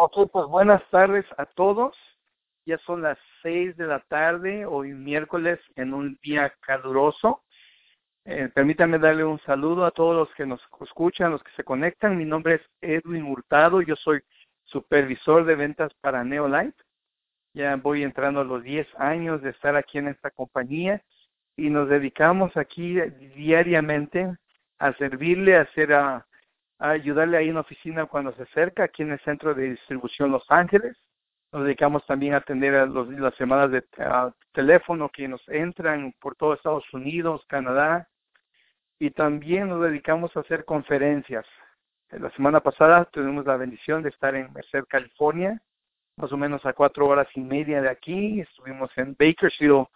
Ok, pues buenas tardes a todos. Ya son las seis de la tarde, hoy miércoles, en un día caluroso. Eh, permítanme darle un saludo a todos los que nos escuchan, los que se conectan. Mi nombre es Edwin Hurtado, yo soy supervisor de ventas para Neolife. Ya voy entrando a los 10 años de estar aquí en esta compañía y nos dedicamos aquí diariamente a servirle, a hacer a, ayudarle ahí en oficina cuando se acerca, aquí en el centro de distribución Los Ángeles. Nos dedicamos también a atender a los, las llamadas de teléfono que nos entran por todo Estados Unidos, Canadá, y también nos dedicamos a hacer conferencias. La semana pasada tuvimos la bendición de estar en Merced, California, más o menos a cuatro horas y media de aquí. Estuvimos en Bakersfield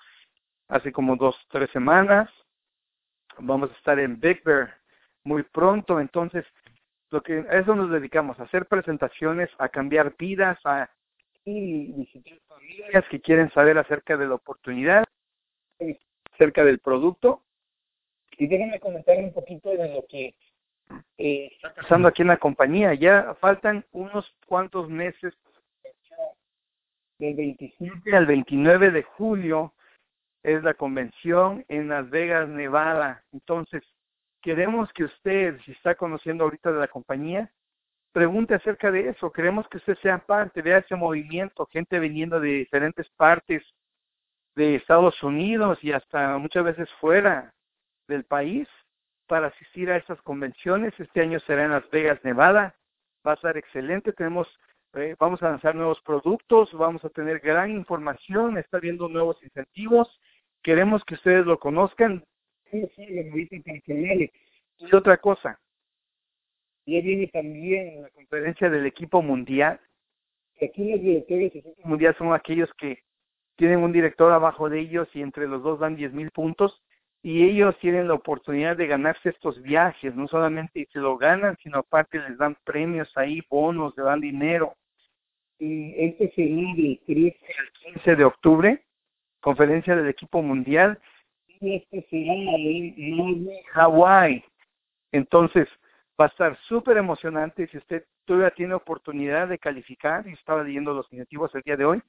hace como dos, tres semanas. Vamos a estar en Big Bear muy pronto. Entonces, lo que a eso nos dedicamos, a hacer presentaciones, a cambiar vidas, a visitar familias que quieren saber acerca de la oportunidad, acerca del producto. Y déjenme comentar un poquito de lo que eh, está pasando aquí en la compañía. Ya faltan unos cuantos meses del 27 al 29 de julio es la convención en Las Vegas, Nevada. Entonces, queremos que usted, si está conociendo ahorita de la compañía, pregunte acerca de eso. Queremos que usted sea parte de ese movimiento, gente viniendo de diferentes partes de Estados Unidos y hasta muchas veces fuera del país para asistir a estas convenciones. Este año será en Las Vegas, Nevada. Va a ser excelente. Tenemos, eh, vamos a lanzar nuevos productos, vamos a tener gran información, está viendo nuevos incentivos. Queremos que ustedes lo conozcan. Sí, sí, y otra cosa, ya viene también la conferencia del equipo mundial. Aquí los directores del equipo mundial son aquellos que tienen un director abajo de ellos y entre los dos dan diez mil puntos y ellos tienen la oportunidad de ganarse estos viajes, no solamente se lo ganan, sino aparte les dan premios ahí, bonos, le dan dinero. Y este 13 al 15 de octubre, conferencia del equipo mundial, y este será Hawái. Entonces, va a estar súper emocionante si usted todavía tiene oportunidad de calificar, y estaba leyendo los incentivos el día de hoy,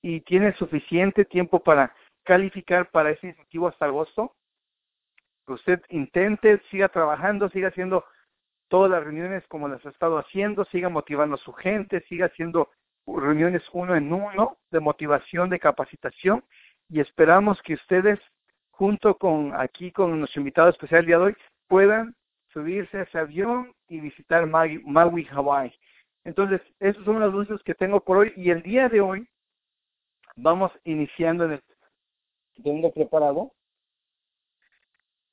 y tiene suficiente tiempo para calificar para ese incentivo hasta agosto, usted intente, siga trabajando, siga haciendo todas las reuniones como las ha estado haciendo, siga motivando a su gente, siga haciendo reuniones uno en uno de motivación, de capacitación y esperamos que ustedes junto con aquí con nuestro invitado especial día de hoy puedan subirse a ese avión y visitar Maui, Hawaii. Entonces, esos son los anuncios que tengo por hoy y el día de hoy vamos iniciando en el tengo preparado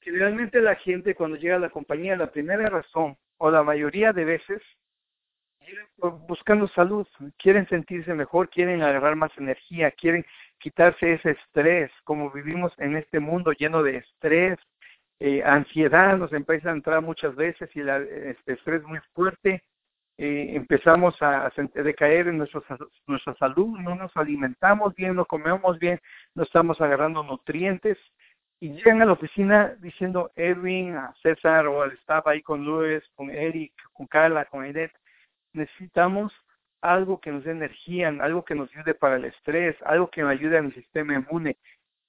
generalmente la gente cuando llega a la compañía, la primera razón, o la mayoría de veces, buscando salud, quieren sentirse mejor, quieren agarrar más energía, quieren quitarse ese estrés, como vivimos en este mundo lleno de estrés, eh, ansiedad nos empieza a entrar muchas veces y la, este estrés muy fuerte, eh, empezamos a, a, decaer en nuestro, nuestra salud, no nos alimentamos bien, no comemos bien, no estamos agarrando nutrientes, y llegan a la oficina diciendo Edwin, a César o al staff ahí con Luis, con Eric, con Carla, con Edith, necesitamos algo que nos dé energía, algo que nos ayude para el estrés, algo que nos ayude a mi sistema inmune.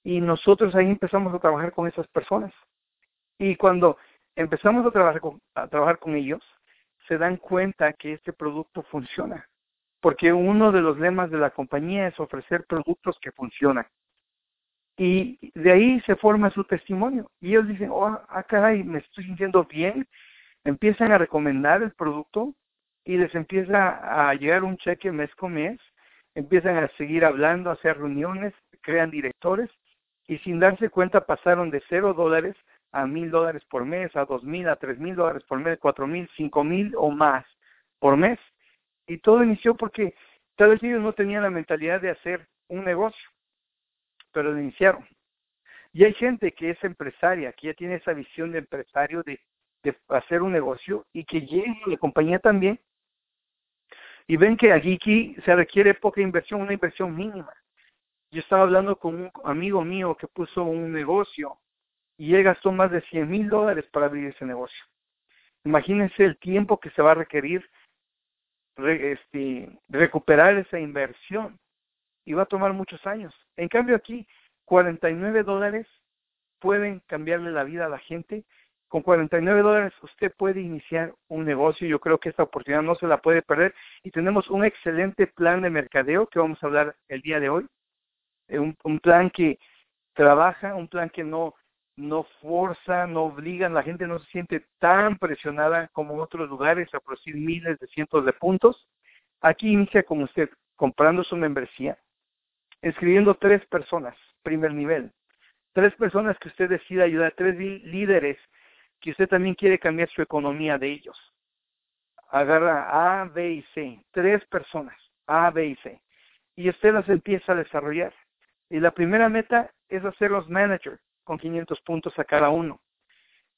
Y nosotros ahí empezamos a trabajar con esas personas. Y cuando empezamos a trabajar con, a trabajar con ellos, se dan cuenta que este producto funciona. Porque uno de los lemas de la compañía es ofrecer productos que funcionan. Y de ahí se forma su testimonio. Y ellos dicen, oh, ah, caray, me estoy sintiendo bien. Empiezan a recomendar el producto y les empieza a llegar un cheque mes con mes. Empiezan a seguir hablando, a hacer reuniones, crean directores y sin darse cuenta pasaron de cero dólares a mil dólares por mes, a dos mil, a tres mil dólares por mes, cuatro mil, cinco mil o más por mes. Y todo inició porque tal vez ellos no tenían la mentalidad de hacer un negocio pero lo iniciaron. Y hay gente que es empresaria, que ya tiene esa visión de empresario de, de hacer un negocio y que llega a la compañía también y ven que aquí se requiere poca inversión, una inversión mínima. Yo estaba hablando con un amigo mío que puso un negocio y él gastó más de 100 mil dólares para abrir ese negocio. Imagínense el tiempo que se va a requerir este, recuperar esa inversión y va a tomar muchos años. En cambio aquí, 49 dólares pueden cambiarle la vida a la gente. Con 49 dólares usted puede iniciar un negocio. Yo creo que esta oportunidad no se la puede perder. Y tenemos un excelente plan de mercadeo que vamos a hablar el día de hoy. Eh, un, plan que trabaja, un plan que no, no forza, no obliga, la gente no se siente tan presionada como en otros lugares a producir miles de cientos de puntos. Aquí inicia con usted comprando su membresía, escribiendo tres personas, primer nivel, tres personas que usted decida ayudar, tres líderes que usted también quiere cambiar su economía de ellos. Agarra A, B y C, tres personas, A, B y C, y usted las empieza a desarrollar. Y la primera meta es hacerlos manager con 500 puntos a cada uno.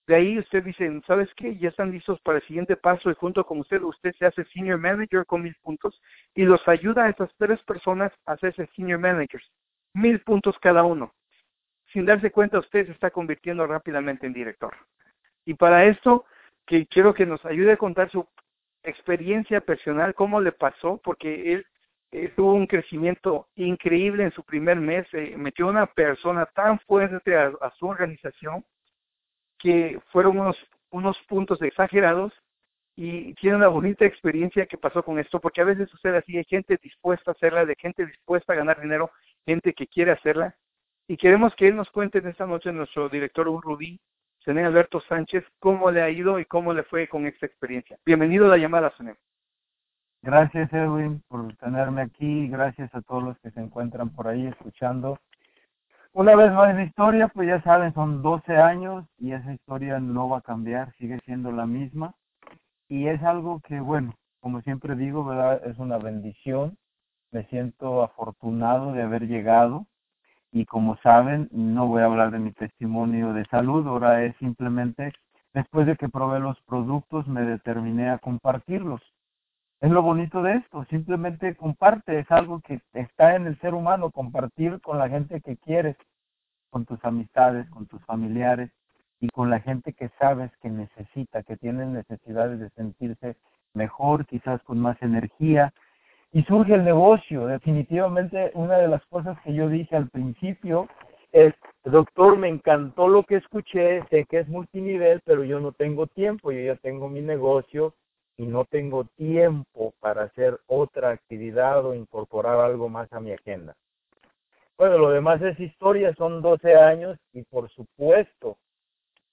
De ahí usted dice, ¿sabes qué? Ya están listos para el siguiente paso y junto con usted, usted se hace senior manager con mil puntos y los ayuda a esas tres personas a hacerse senior managers. Mil puntos cada uno. Sin darse cuenta, usted se está convirtiendo rápidamente en director. Y para esto, que quiero que nos ayude a contar su experiencia personal, cómo le pasó, porque él eh, tuvo un crecimiento increíble en su primer mes, eh, metió una persona tan fuerte a, su organización que fueron unos, puntos exagerados y tiene una bonita experiencia que pasó con esto, porque a veces sucede así, hay gente dispuesta a hacerla, de gente dispuesta a ganar dinero, gente que quiere hacerla, y queremos que él nos cuente en esta noche, nuestro director Rubí, Sené Alberto Sánchez, cómo le ha ido y cómo le fue con esta experiencia. Bienvenido a la llamada, Sené. Gracias Edwin por tenerme aquí, gracias a todos los que se encuentran por ahí escuchando. Una vez más la historia, pues ya saben, son 12 años y esa historia no va a cambiar, sigue siendo la misma. Y es algo que, bueno, como siempre digo, ¿verdad? Es una bendición. Me siento afortunado de haber llegado. Y como saben, no voy a hablar de mi testimonio de salud, ahora es simplemente después de que probé los productos, me determiné a compartirlos es lo bonito de esto, simplemente comparte, es algo que está en el ser humano, compartir con la gente que quieres, con tus amistades, con tus familiares y con la gente que sabes que necesita, que tiene necesidades de sentirse mejor, quizás con más energía. Y surge el negocio, definitivamente una de las cosas que yo dije al principio es, doctor, me encantó lo que escuché, sé que es multinivel, pero yo no tengo tiempo, yo ya tengo mi negocio, y no tengo tiempo para hacer otra actividad o incorporar algo más a mi agenda. Bueno, lo demás es historia, son 12 años y por supuesto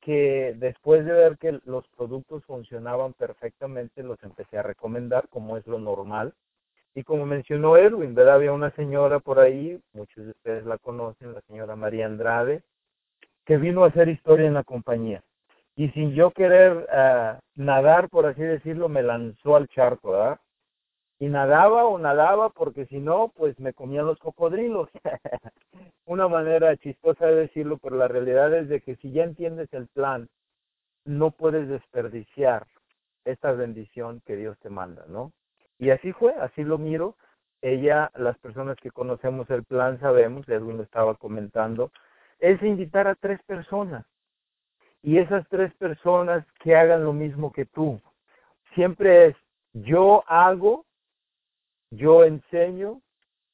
que después de ver que los productos funcionaban perfectamente, los empecé a recomendar como es lo normal. Y como mencionó Edwin, ¿verdad? Había una señora por ahí, muchos de ustedes la conocen, la señora María Andrade, que vino a hacer historia en la compañía y sin yo querer uh, nadar, por así decirlo, me lanzó al charco, ¿verdad? Y nadaba o nadaba porque si no, pues me comían los cocodrilos. Una manera chistosa de decirlo, pero la realidad es de que si ya entiendes el plan, no puedes desperdiciar esta bendición que Dios te manda, ¿no? Y así fue, así lo miro. Ella, las personas que conocemos el plan sabemos, Edwin lo estaba comentando, es invitar a tres personas y esas tres personas que hagan lo mismo que tú. Siempre es yo hago, yo enseño,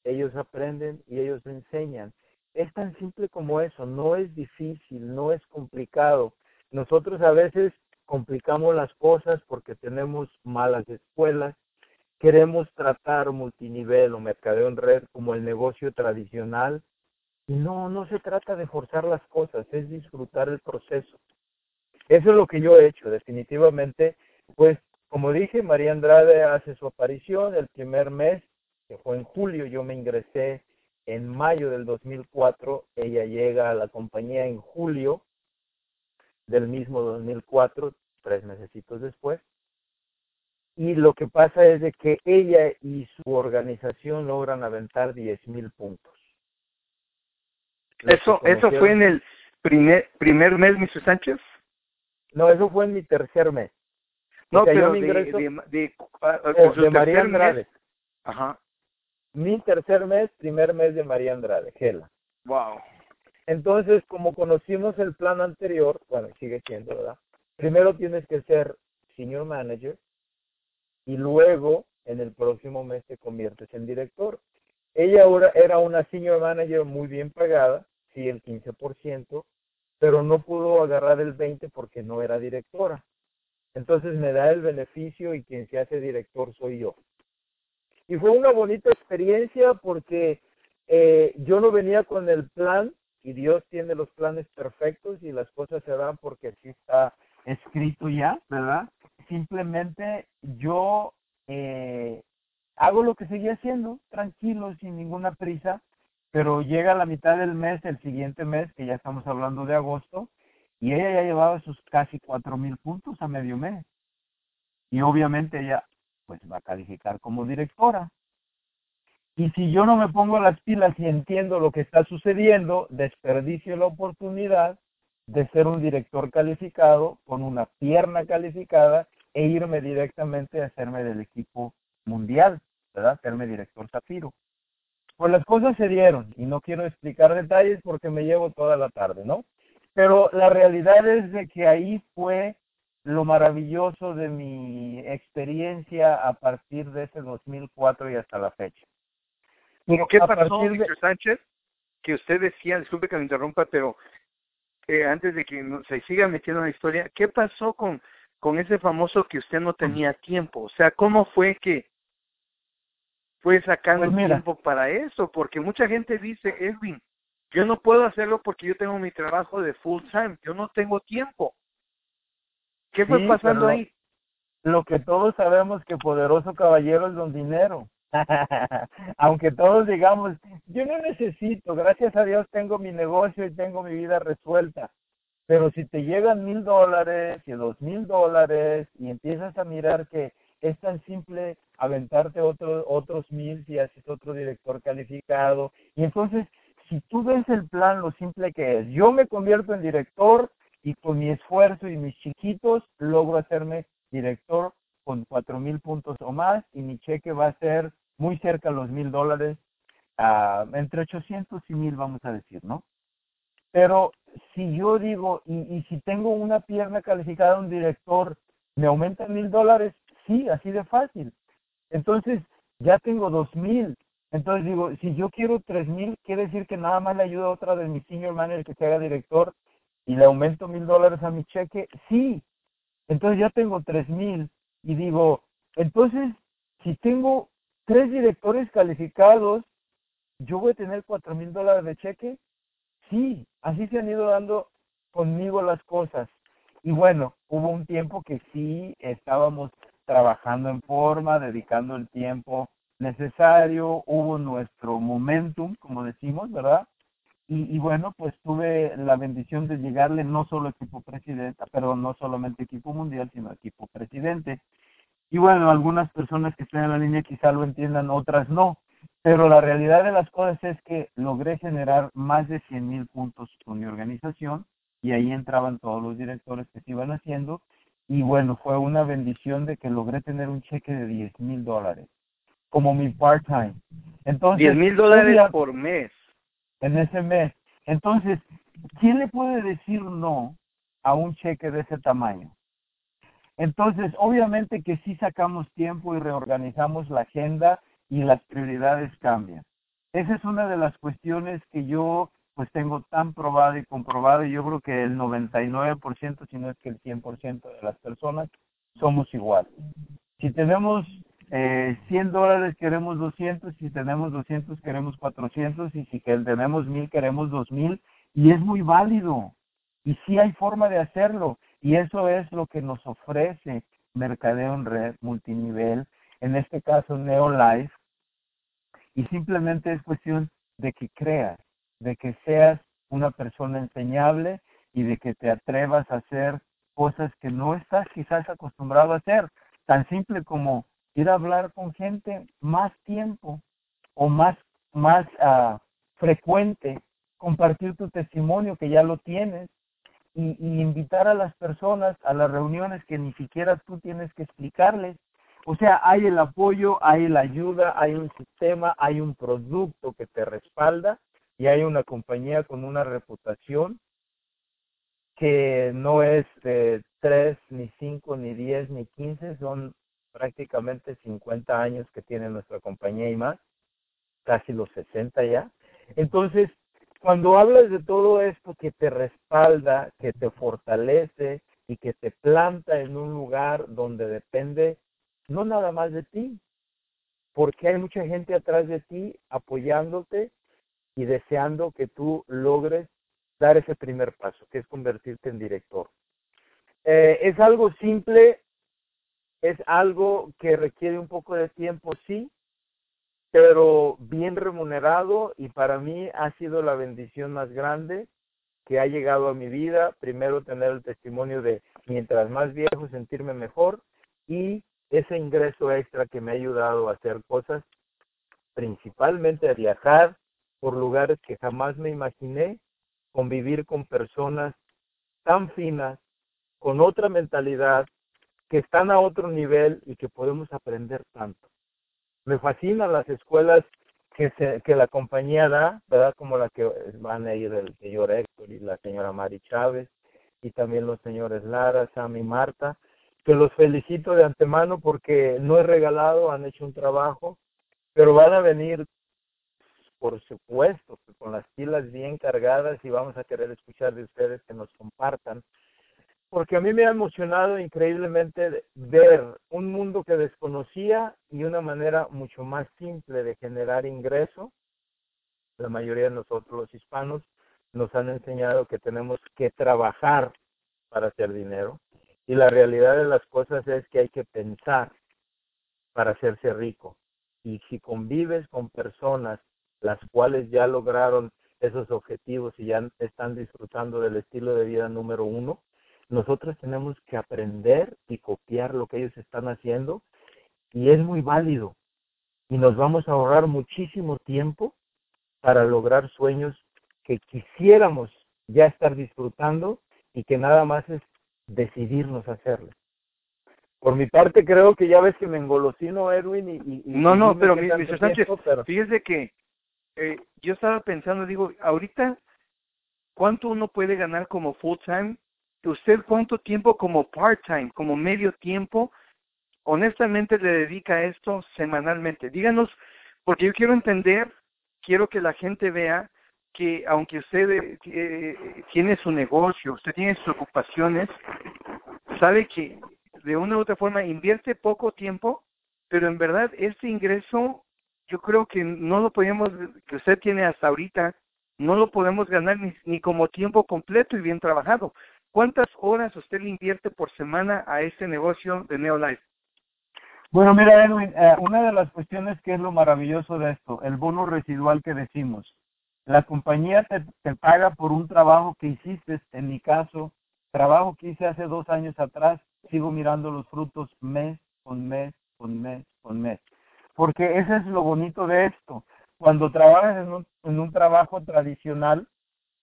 ellos aprenden y ellos enseñan. Es tan simple como eso, no es difícil, no es complicado. Nosotros a veces complicamos las cosas porque tenemos malas escuelas, queremos tratar multinivel o mercadeo en red como el negocio tradicional. No, no se trata de forzar las cosas, es disfrutar el proceso. Eso es lo que yo he hecho, definitivamente. Pues, como dije, María Andrade hace su aparición el primer mes, que fue en julio, yo me ingresé en mayo del 2004, ella llega a la compañía en julio del mismo 2004, tres meses después. Y lo que pasa es de que ella y su organización logran aventar 10 mil puntos. Eso, eso fue en el primer, primer mes, Mr. Sánchez. No, eso fue en mi tercer mes. No, pero de, de, de, ah, oh, María Andrade. Ajá. Mi tercer mes, primer mes de María Andrade, Gela. Wow. Entonces, como conocimos el plan anterior, bueno, sigue siendo, ¿verdad? Primero tienes que ser senior manager y luego en el próximo mes te conviertes en director. Ella ahora era una senior manager muy bien pagada, sí, el 15%, pero no pudo agarrar el 20% porque no era directora. Entonces me da el beneficio y quien se hace director soy yo. Y fue una bonita experiencia porque eh, yo no venía con el plan y Dios tiene los planes perfectos y las cosas se dan porque así está escrito ya, ¿verdad? Simplemente yo eh, hago lo que seguía haciendo, tranquilo, sin ninguna prisa, pero llega la mitad del mes, el siguiente mes, que ya estamos hablando de agosto, y ella ya llevaba sus casi cuatro mil puntos a medio mes. Y obviamente ella pues va a calificar como directora. Y si yo no me pongo las pilas y entiendo lo que está sucediendo, desperdicio la oportunidad de ser un director calificado con una pierna calificada e irme directamente a hacerme del equipo mundial, ¿verdad? Serme director Zafiro. Pues las cosas se dieron y no quiero explicar detalles porque me llevo toda la tarde, ¿no? Pero la realidad es de que ahí fue lo maravilloso de mi experiencia a partir de ese 2004 y hasta la fecha. Pero ¿qué pasó, Mr. Sánchez? Que usted decía, disculpe que me interrumpa, pero eh, antes de que se siga metiendo en la historia, ¿qué pasó con, con ese famoso que usted no tenía tiempo? O sea, ¿cómo fue que fue sacando pues tiempo para eso? Porque mucha gente dice, Edwin, yo no puedo hacerlo porque yo tengo mi trabajo de full time, yo no tengo tiempo. ¿Qué fue pasando ahí? Lo que todos sabemos que poderoso caballero es don dinero. Aunque todos digamos, yo no necesito, gracias a Dios tengo mi negocio y tengo mi vida resuelta. Pero si te llegan mil dólares y dos mil dólares y empiezas a mirar que es tan simple aventarte otro, otros mil si haces otro director calificado. Y entonces si tú ves el plan, lo simple que es, yo me convierto en director y con mi esfuerzo y mis chiquitos logro hacerme director con cuatro mil puntos o más y mi cheque va a ser muy cerca a los mil dólares, uh, entre 800 y mil vamos a decir, ¿no? Pero si yo digo, y, y si tengo una pierna calificada, un director, ¿me aumenta mil dólares? Sí, así de fácil. Entonces, ya tengo dos mil, entonces digo, si yo quiero tres mil, quiere decir que nada más le ayuda a otra de mi senior manager que se haga director y le aumento mil dólares a mi cheque. Sí, entonces ya tengo tres mil y digo, entonces si tengo tres directores calificados, yo voy a tener cuatro mil dólares de cheque. Sí, así se han ido dando conmigo las cosas. Y bueno, hubo un tiempo que sí estábamos trabajando en forma, dedicando el tiempo necesario, hubo nuestro momentum, como decimos, ¿verdad? Y, bueno, pues tuve la bendición de llegarle no solo equipo presidente, perdón, no solamente equipo mundial, sino equipo presidente. Y bueno, algunas personas que están en la línea quizá lo entiendan, otras no. Pero la realidad de las cosas es que logré generar más de 100 mil puntos con mi organización y ahí entraban todos los directores que se iban haciendo. Y bueno, fue una bendición de que logré tener un cheque de 10 mil dólares como mi part-time. Entonces, 10 mil dólares por mes. En ese mes. Entonces, ¿quién le puede decir no a un cheque de ese tamaño? Entonces, obviamente que sí sacamos tiempo y reorganizamos la agenda y las prioridades cambian. Esa es una de las cuestiones que yo pues tengo tan probada y comprobada y yo creo que el 99%, si no es que el 100% de las personas somos igual. Si tenemos eh, 100 dólares queremos 200, si tenemos 200 queremos 400 y si tenemos 1000 queremos 2000 y es muy válido. Y sí hay forma de hacerlo y eso es lo que nos ofrece Mercadeo en Red multinivel, en este caso Neolife. Y simplemente es cuestión de que creas, de que seas una persona enseñable y de que te atrevas a hacer cosas que no estás quizás acostumbrado a hacer, tan simple como ir a hablar con gente más tiempo o más, más uh, frecuente, compartir tu testimonio que ya lo tienes y, y, invitar a las personas a las reuniones que ni siquiera tú tienes que explicarles. O sea, hay el apoyo, hay la ayuda, hay un sistema, hay un producto que te respalda y hay una compañía con una reputación que no es de tres, ni cinco, ni diez, ni quince, son prácticamente 50 años que tiene nuestra compañía y más, casi los 60 ya. Entonces, cuando hablas de todo esto que te respalda, que te fortalece y que te planta en un lugar donde depende no nada más de ti, porque hay mucha gente atrás de ti apoyándote y deseando que tú logres dar ese primer paso, que es convertirte en director. Eh, es algo simple, es algo que requiere un poco de tiempo, sí, pero bien remunerado y para mí ha sido la bendición más grande que ha llegado a mi vida. Primero tener el testimonio de mientras más viejo sentirme mejor y ese ingreso extra que me ha ayudado a hacer cosas, principalmente a viajar por lugares que jamás me imaginé, convivir con personas tan finas, con otra mentalidad, que están a otro nivel y que podemos aprender tanto. Me fascinan las escuelas que, se, que la compañía da, ¿verdad? Como la que van a ir el señor Héctor y la señora Mari Chávez, y también los señores Lara, Sam y Marta, que los felicito de antemano porque no es regalado, han hecho un trabajo, pero van a venir, por supuesto, con las pilas bien cargadas y vamos a querer escuchar de ustedes que nos compartan, porque a mí me ha emocionado increíblemente ver un mundo que desconocía y una manera mucho más simple de generar ingreso. La mayoría de nosotros los hispanos nos han enseñado que tenemos que trabajar para hacer dinero y la realidad de las cosas es que hay que pensar para hacerse rico. Y si convives con personas las cuales ya lograron esos objetivos y ya están disfrutando del estilo de vida número uno, nosotros tenemos que aprender y copiar lo que ellos están haciendo y es muy válido y nos vamos a ahorrar muchísimo tiempo para lograr sueños que quisiéramos ya estar disfrutando y que nada más es decidirnos hacerlo. Por mi parte, creo que ya ves que me engolosino, Edwin. Y, no, no, pero, Mr. Sánchez, fíjese que eh, yo estaba pensando, digo, ahorita, ¿cuánto uno puede ganar como full time? ¿Usted cuánto tiempo como part time, como medio tiempo, honestamente le dedica a esto semanalmente? Díganos, porque yo quiero entender, quiero que la gente vea que aunque usted eh, eh, tiene su negocio, usted tiene sus ocupaciones, sabe que de una u otra forma invierte poco tiempo, pero en verdad este ingreso yo creo que no lo podemos, que usted tiene hasta ahorita, no lo podemos ganar ni, ni como tiempo completo y bien trabajado. ¿Cuántas horas usted le invierte por semana a este negocio de Neolife? Bueno, mira, Edwin, eh, una de las cuestiones que es lo maravilloso de esto, el bono residual que decimos. La compañía te, te paga por un trabajo que hiciste, en mi caso, trabajo que hice hace dos años atrás, sigo mirando los frutos mes con mes, con mes, con mes. Porque ese es lo bonito de esto. Cuando trabajas en un, en un trabajo tradicional,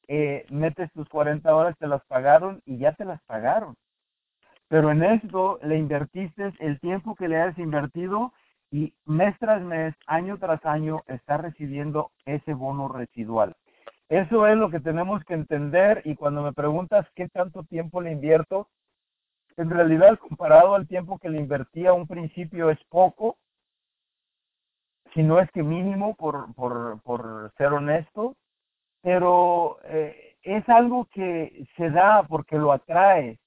eh, metes tus 40 horas, te las pagaron y ya te las pagaron. Pero en esto le invertiste el tiempo que le has invertido y mes tras mes, año tras año, está recibiendo ese bono residual. Eso es lo que tenemos que entender y cuando me preguntas qué tanto tiempo le invierto, en realidad comparado al tiempo que le invertía a un principio es poco, si no es que mínimo por, por, por ser honesto, pero eh, es algo que se da porque lo atrae.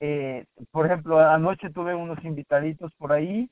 Eh, por ejemplo, anoche tuve unos invitaditos por ahí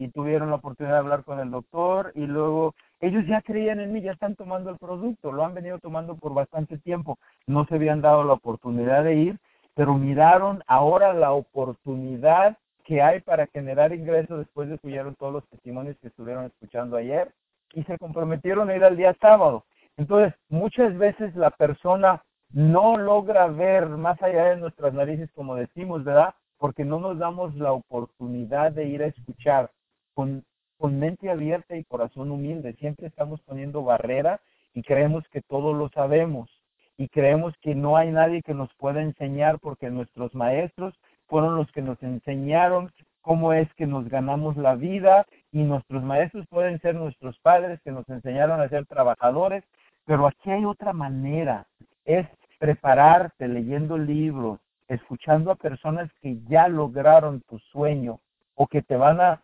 y tuvieron la oportunidad de hablar con el doctor y luego ellos ya creían en mí, ya están tomando el producto, lo han venido tomando por bastante tiempo, no se habían dado la oportunidad de ir, pero miraron ahora la oportunidad que hay para generar ingresos después de escuchar todos los testimonios que estuvieron escuchando ayer y se comprometieron a ir al día sábado. Entonces, muchas veces la persona no logra ver más allá de nuestras narices, como decimos, ¿verdad? Porque no nos damos la oportunidad de ir a escuchar con, mente abierta y corazón humilde. Siempre estamos poniendo barreras y creemos que todo lo sabemos y creemos que no hay nadie que nos pueda enseñar porque nuestros maestros fueron los que nos enseñaron cómo es que nos ganamos la vida y nuestros maestros pueden ser nuestros padres que nos enseñaron a ser trabajadores, pero aquí hay otra manera, es prepararte leyendo libros, escuchando a personas que ya lograron tu sueño, o que te van a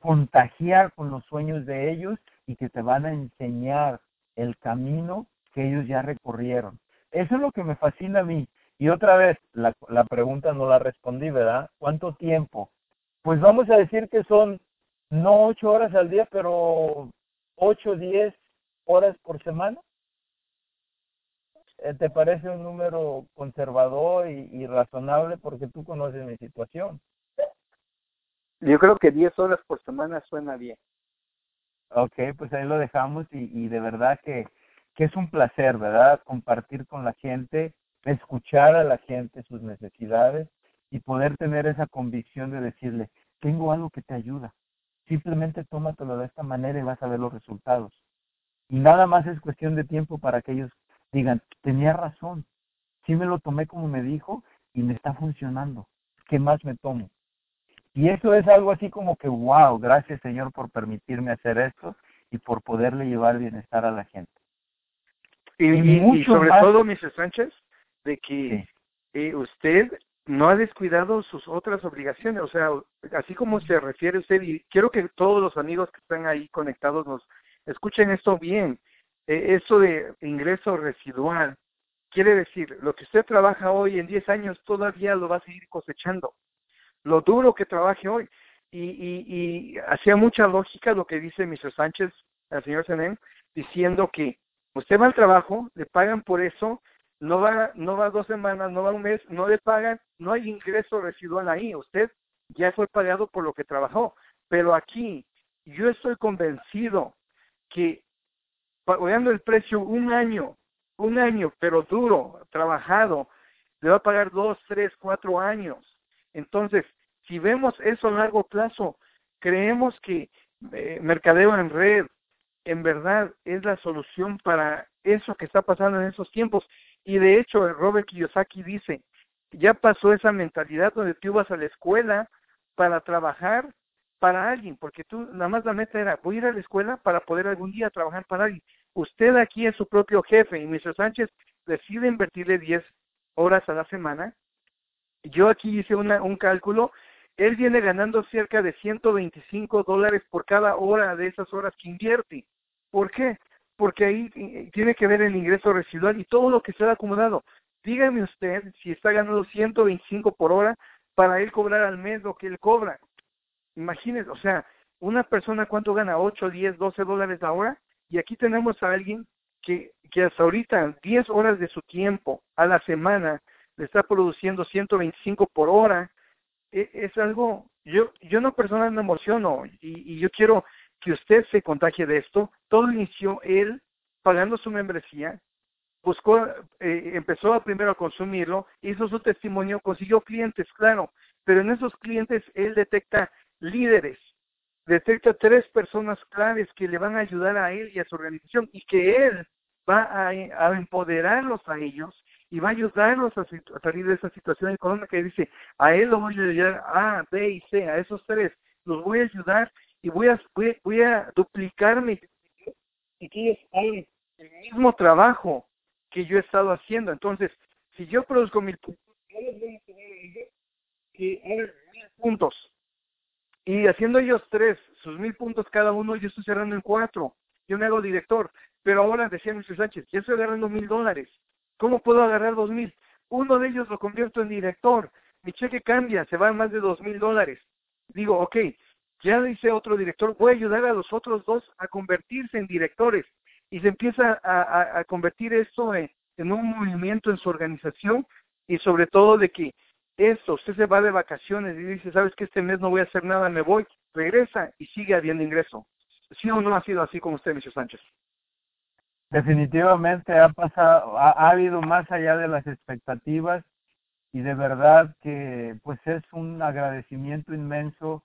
contagiar con los sueños de ellos y que te van a enseñar el camino que ellos ya recorrieron. Eso es lo que me fascina a mí. Y otra vez, la, la pregunta no la respondí, ¿verdad? ¿Cuánto tiempo? Pues vamos a decir que son no ocho horas al día, pero ocho, diez horas por semana. Eh, ¿Te parece un número conservador y, y razonable porque tú conoces mi situación? Yo creo que 10 horas por semana suena bien. Ok, pues ahí lo dejamos y, y de verdad que, que es un placer, ¿verdad? Compartir con la gente, escuchar a la gente sus necesidades y poder tener esa convicción de decirle, tengo algo que te ayuda. Simplemente tómatelo de esta manera y vas a ver los resultados. Y nada más es cuestión de tiempo para que ellos digan, tenía razón, sí me lo tomé como me dijo y me está funcionando. ¿Qué más me tomo? Y eso es algo así como que, wow, gracias Señor por permitirme hacer esto y por poderle llevar bienestar a la gente. Y, y, y sobre todo, Mr. Sánchez, de que sí. eh, usted no ha descuidado sus otras obligaciones, o sea, así como se refiere usted, y quiero que todos los amigos que están ahí conectados nos escuchen esto bien, eh, eso de ingreso residual, quiere decir, lo que usted trabaja hoy en 10 años todavía lo va a seguir cosechando, lo duro que trabaje hoy, y, hacía mucha lógica lo que dice Mr. Sánchez, al señor Senén, diciendo que usted va al trabajo, le pagan por eso, no va, no va dos semanas, no va un mes, no le pagan, no hay ingreso residual ahí, usted ya fue pagado por lo que trabajó, pero aquí yo estoy convencido que pagando el precio un año, un año, pero duro, trabajado, le va a pagar dos, tres, cuatro años. Entonces, si vemos eso a largo plazo, creemos que eh, mercadeo en red en verdad es la solución para eso que está pasando en esos tiempos. Y de hecho, Robert Kiyosaki dice, ya pasó esa mentalidad donde tú vas a la escuela para trabajar para alguien, porque tú nada más la meta era, voy a ir a la escuela para poder algún día trabajar para alguien. Usted aquí es su propio jefe y Mr. Sánchez decide invertirle 10 horas a la semana. Yo aquí hice una, un cálculo, él viene ganando cerca de 125 dólares por cada hora de esas horas que invierte. ¿Por qué? porque ahí tiene que ver el ingreso residual y todo lo que se ha acumulado. Dígame usted si está ganando 125 por hora para él cobrar al mes lo que él cobra. Imagínese, o sea, una persona cuánto gana, 8, 10, 12 dólares la hora, y aquí tenemos a alguien que, que hasta ahorita 10 horas de su tiempo a la semana le está produciendo 125 por hora. E, es algo, yo, yo no personal me emociono y, y yo quiero que usted se contagie de esto. Todo inició él pagando su membresía, buscó, eh, empezó primero a consumirlo, hizo su testimonio, consiguió clientes, claro, pero en esos clientes él detecta líderes, detecta tres personas claves que le van a ayudar a él y a su organización y que él va a, empoderarlos a ellos y va a ayudarlos a, salir de esa situación económica y dice, a él lo voy a ayudar A, B y C, a esos tres, los voy a ayudar y voy a, voy, voy a duplicarme y que ellos hagan el mismo trabajo que yo he estado haciendo. Entonces, si yo produzco mil puntos, que mil puntos. Y haciendo ellos tres, sus mil puntos cada uno, yo estoy cerrando en cuatro. Yo me hago director. Pero ahora, decía Mr. Sánchez, yo estoy agarrando mil dólares. ¿Cómo puedo agarrar dos mil? Uno de ellos lo convierto en director. Mi cheque cambia, se va a más de dos mil dólares. Digo, ok, ya dice otro director, voy a ayudar a los otros dos a convertirse en directores. Y se empieza a, convertir esto en, en, un movimiento en su organización y sobre todo de que esto, usted se va de vacaciones y dice, sabes que este mes no voy a hacer nada, me voy, regresa y sigue habiendo ingreso. ¿Sí o no ha sido así como usted, Mr. Sánchez? Definitivamente ha pasado, ha, ha habido más allá de las expectativas y de verdad que pues es un agradecimiento inmenso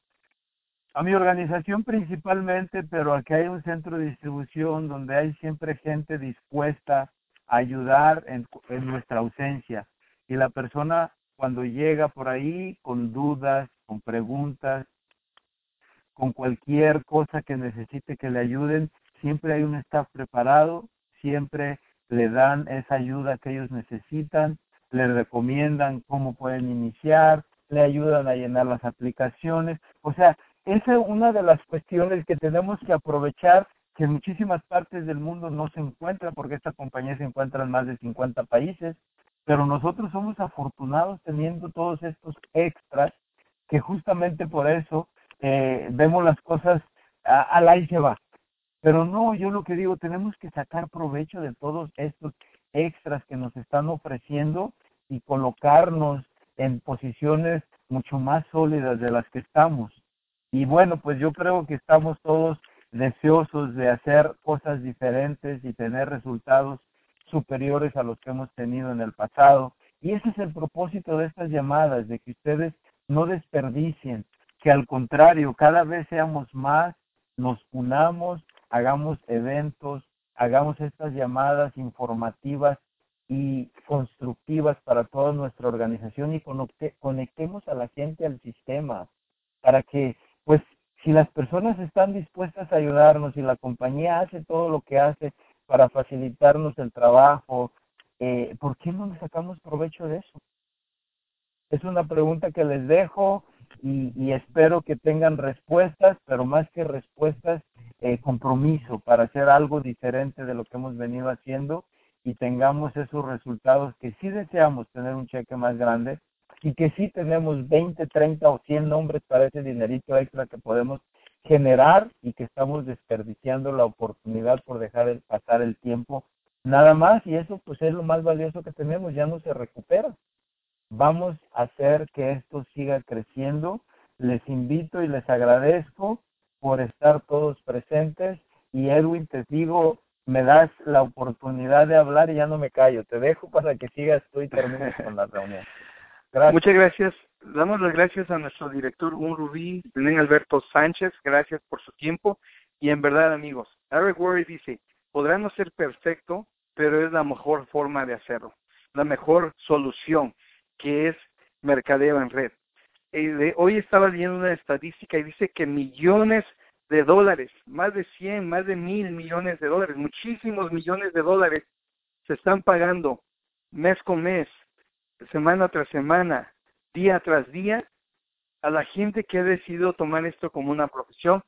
a mi organización principalmente, pero aquí hay un centro de distribución donde hay siempre gente dispuesta a ayudar en, en, nuestra ausencia. Y la persona cuando llega por ahí con dudas, con preguntas, con cualquier cosa que necesite que le ayuden, siempre hay un staff preparado, siempre le dan esa ayuda que ellos necesitan, le recomiendan cómo pueden iniciar, le ayudan a llenar las aplicaciones. O sea, esa es una de las cuestiones que tenemos que aprovechar que en muchísimas partes del mundo no se encuentra porque esta compañía se encuentra en más de 50 países, pero nosotros somos afortunados teniendo todos estos extras que justamente por eso eh, vemos las cosas al aire se va. Pero no, yo lo que digo, tenemos que sacar provecho de todos estos extras que nos están ofreciendo y colocarnos en posiciones mucho más sólidas de las que estamos. Y bueno, pues yo creo que estamos todos deseosos de hacer cosas diferentes y tener resultados superiores a los que hemos tenido en el pasado. Y ese es el propósito de estas llamadas, de que ustedes no desperdicien, que al contrario, cada vez seamos más, nos unamos, hagamos eventos, hagamos estas llamadas informativas y constructivas para toda nuestra organización y conectemos a la gente al sistema para que, pues, si las personas están dispuestas a ayudarnos y la compañía hace todo lo que hace para facilitarnos el trabajo, eh, ¿por qué no le sacamos provecho de eso? Es una pregunta que les dejo y, espero que tengan respuestas, pero más que respuestas, eh, compromiso para hacer algo diferente de lo que hemos venido haciendo y tengamos esos resultados que sí deseamos tener un cheque más grande y que sí tenemos 20, 30 o 100 nombres para ese dinerito extra que podemos generar y que estamos desperdiciando la oportunidad por dejar el, pasar el tiempo nada más y eso pues es lo más valioso que tenemos, ya no se recupera. Vamos a hacer que esto siga creciendo. Les invito y les agradezco por estar todos presentes. Y Edwin, te digo, me das la oportunidad de hablar y ya no me callo. Te dejo para que sigas tú y termines con la reunión. Gracias. Muchas gracias. Damos las gracias a nuestro director, un Rubí, Alberto Sánchez. Gracias por su tiempo. Y en verdad, amigos, Eric Worry dice, podrá no ser perfecto, pero es la mejor forma de hacerlo. La mejor solución, que es mercadeo en red. Eh, hoy estaba leyendo una estadística y dice que millones de dólares, más de 100, más de mil millones de dólares, muchísimos millones de dólares se están pagando mes con mes, semana tras semana, día tras día, a la gente que ha decidido tomar esto como una profesión.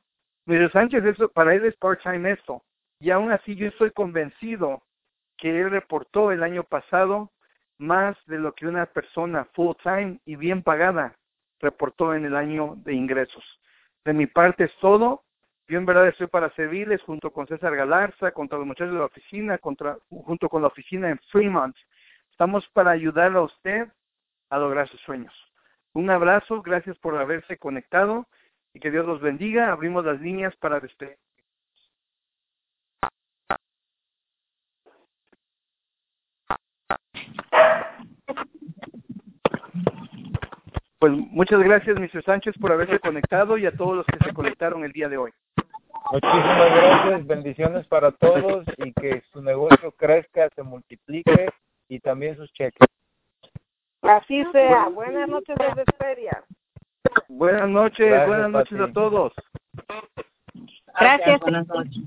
Mire, Sánchez, eso, para él es part-time esto. Y aún así yo estoy convencido que él reportó el año pasado más de lo que una persona full-time y bien pagada reportó en el año de ingresos. De mi parte es todo. Yo en verdad estoy para servirles junto con César Galarza, contra los muchachos de la oficina, contra, junto con la oficina en Fremont. Estamos para ayudarle a usted a lograr sus sueños. Un abrazo, gracias por haberse conectado y que Dios los bendiga. Abrimos las líneas para despedir. Pues muchas gracias, Mr. Sánchez, por haberse conectado y a todos los que se conectaron el día de hoy. Muchísimas gracias, bendiciones para todos y que su negocio crezca, se multiplique y también sus cheques. Así sea. Buenas noches desde Feria. Buenas noches, buenas noches a todos. Gracias. Buenas noches.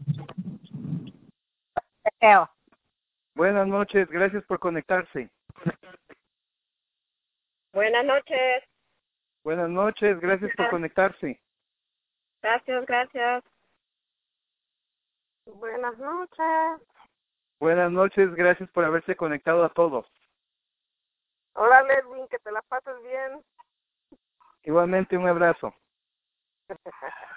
Buenas noches, gracias por conectarse. Buenas noches. Buenas noches, gracias por conectarse. Gracias, gracias. Buenas noches. Buenas noches, gracias por haberse conectado a todos. Hola, Ledwin, que te la pases bien. Igualmente, un abrazo.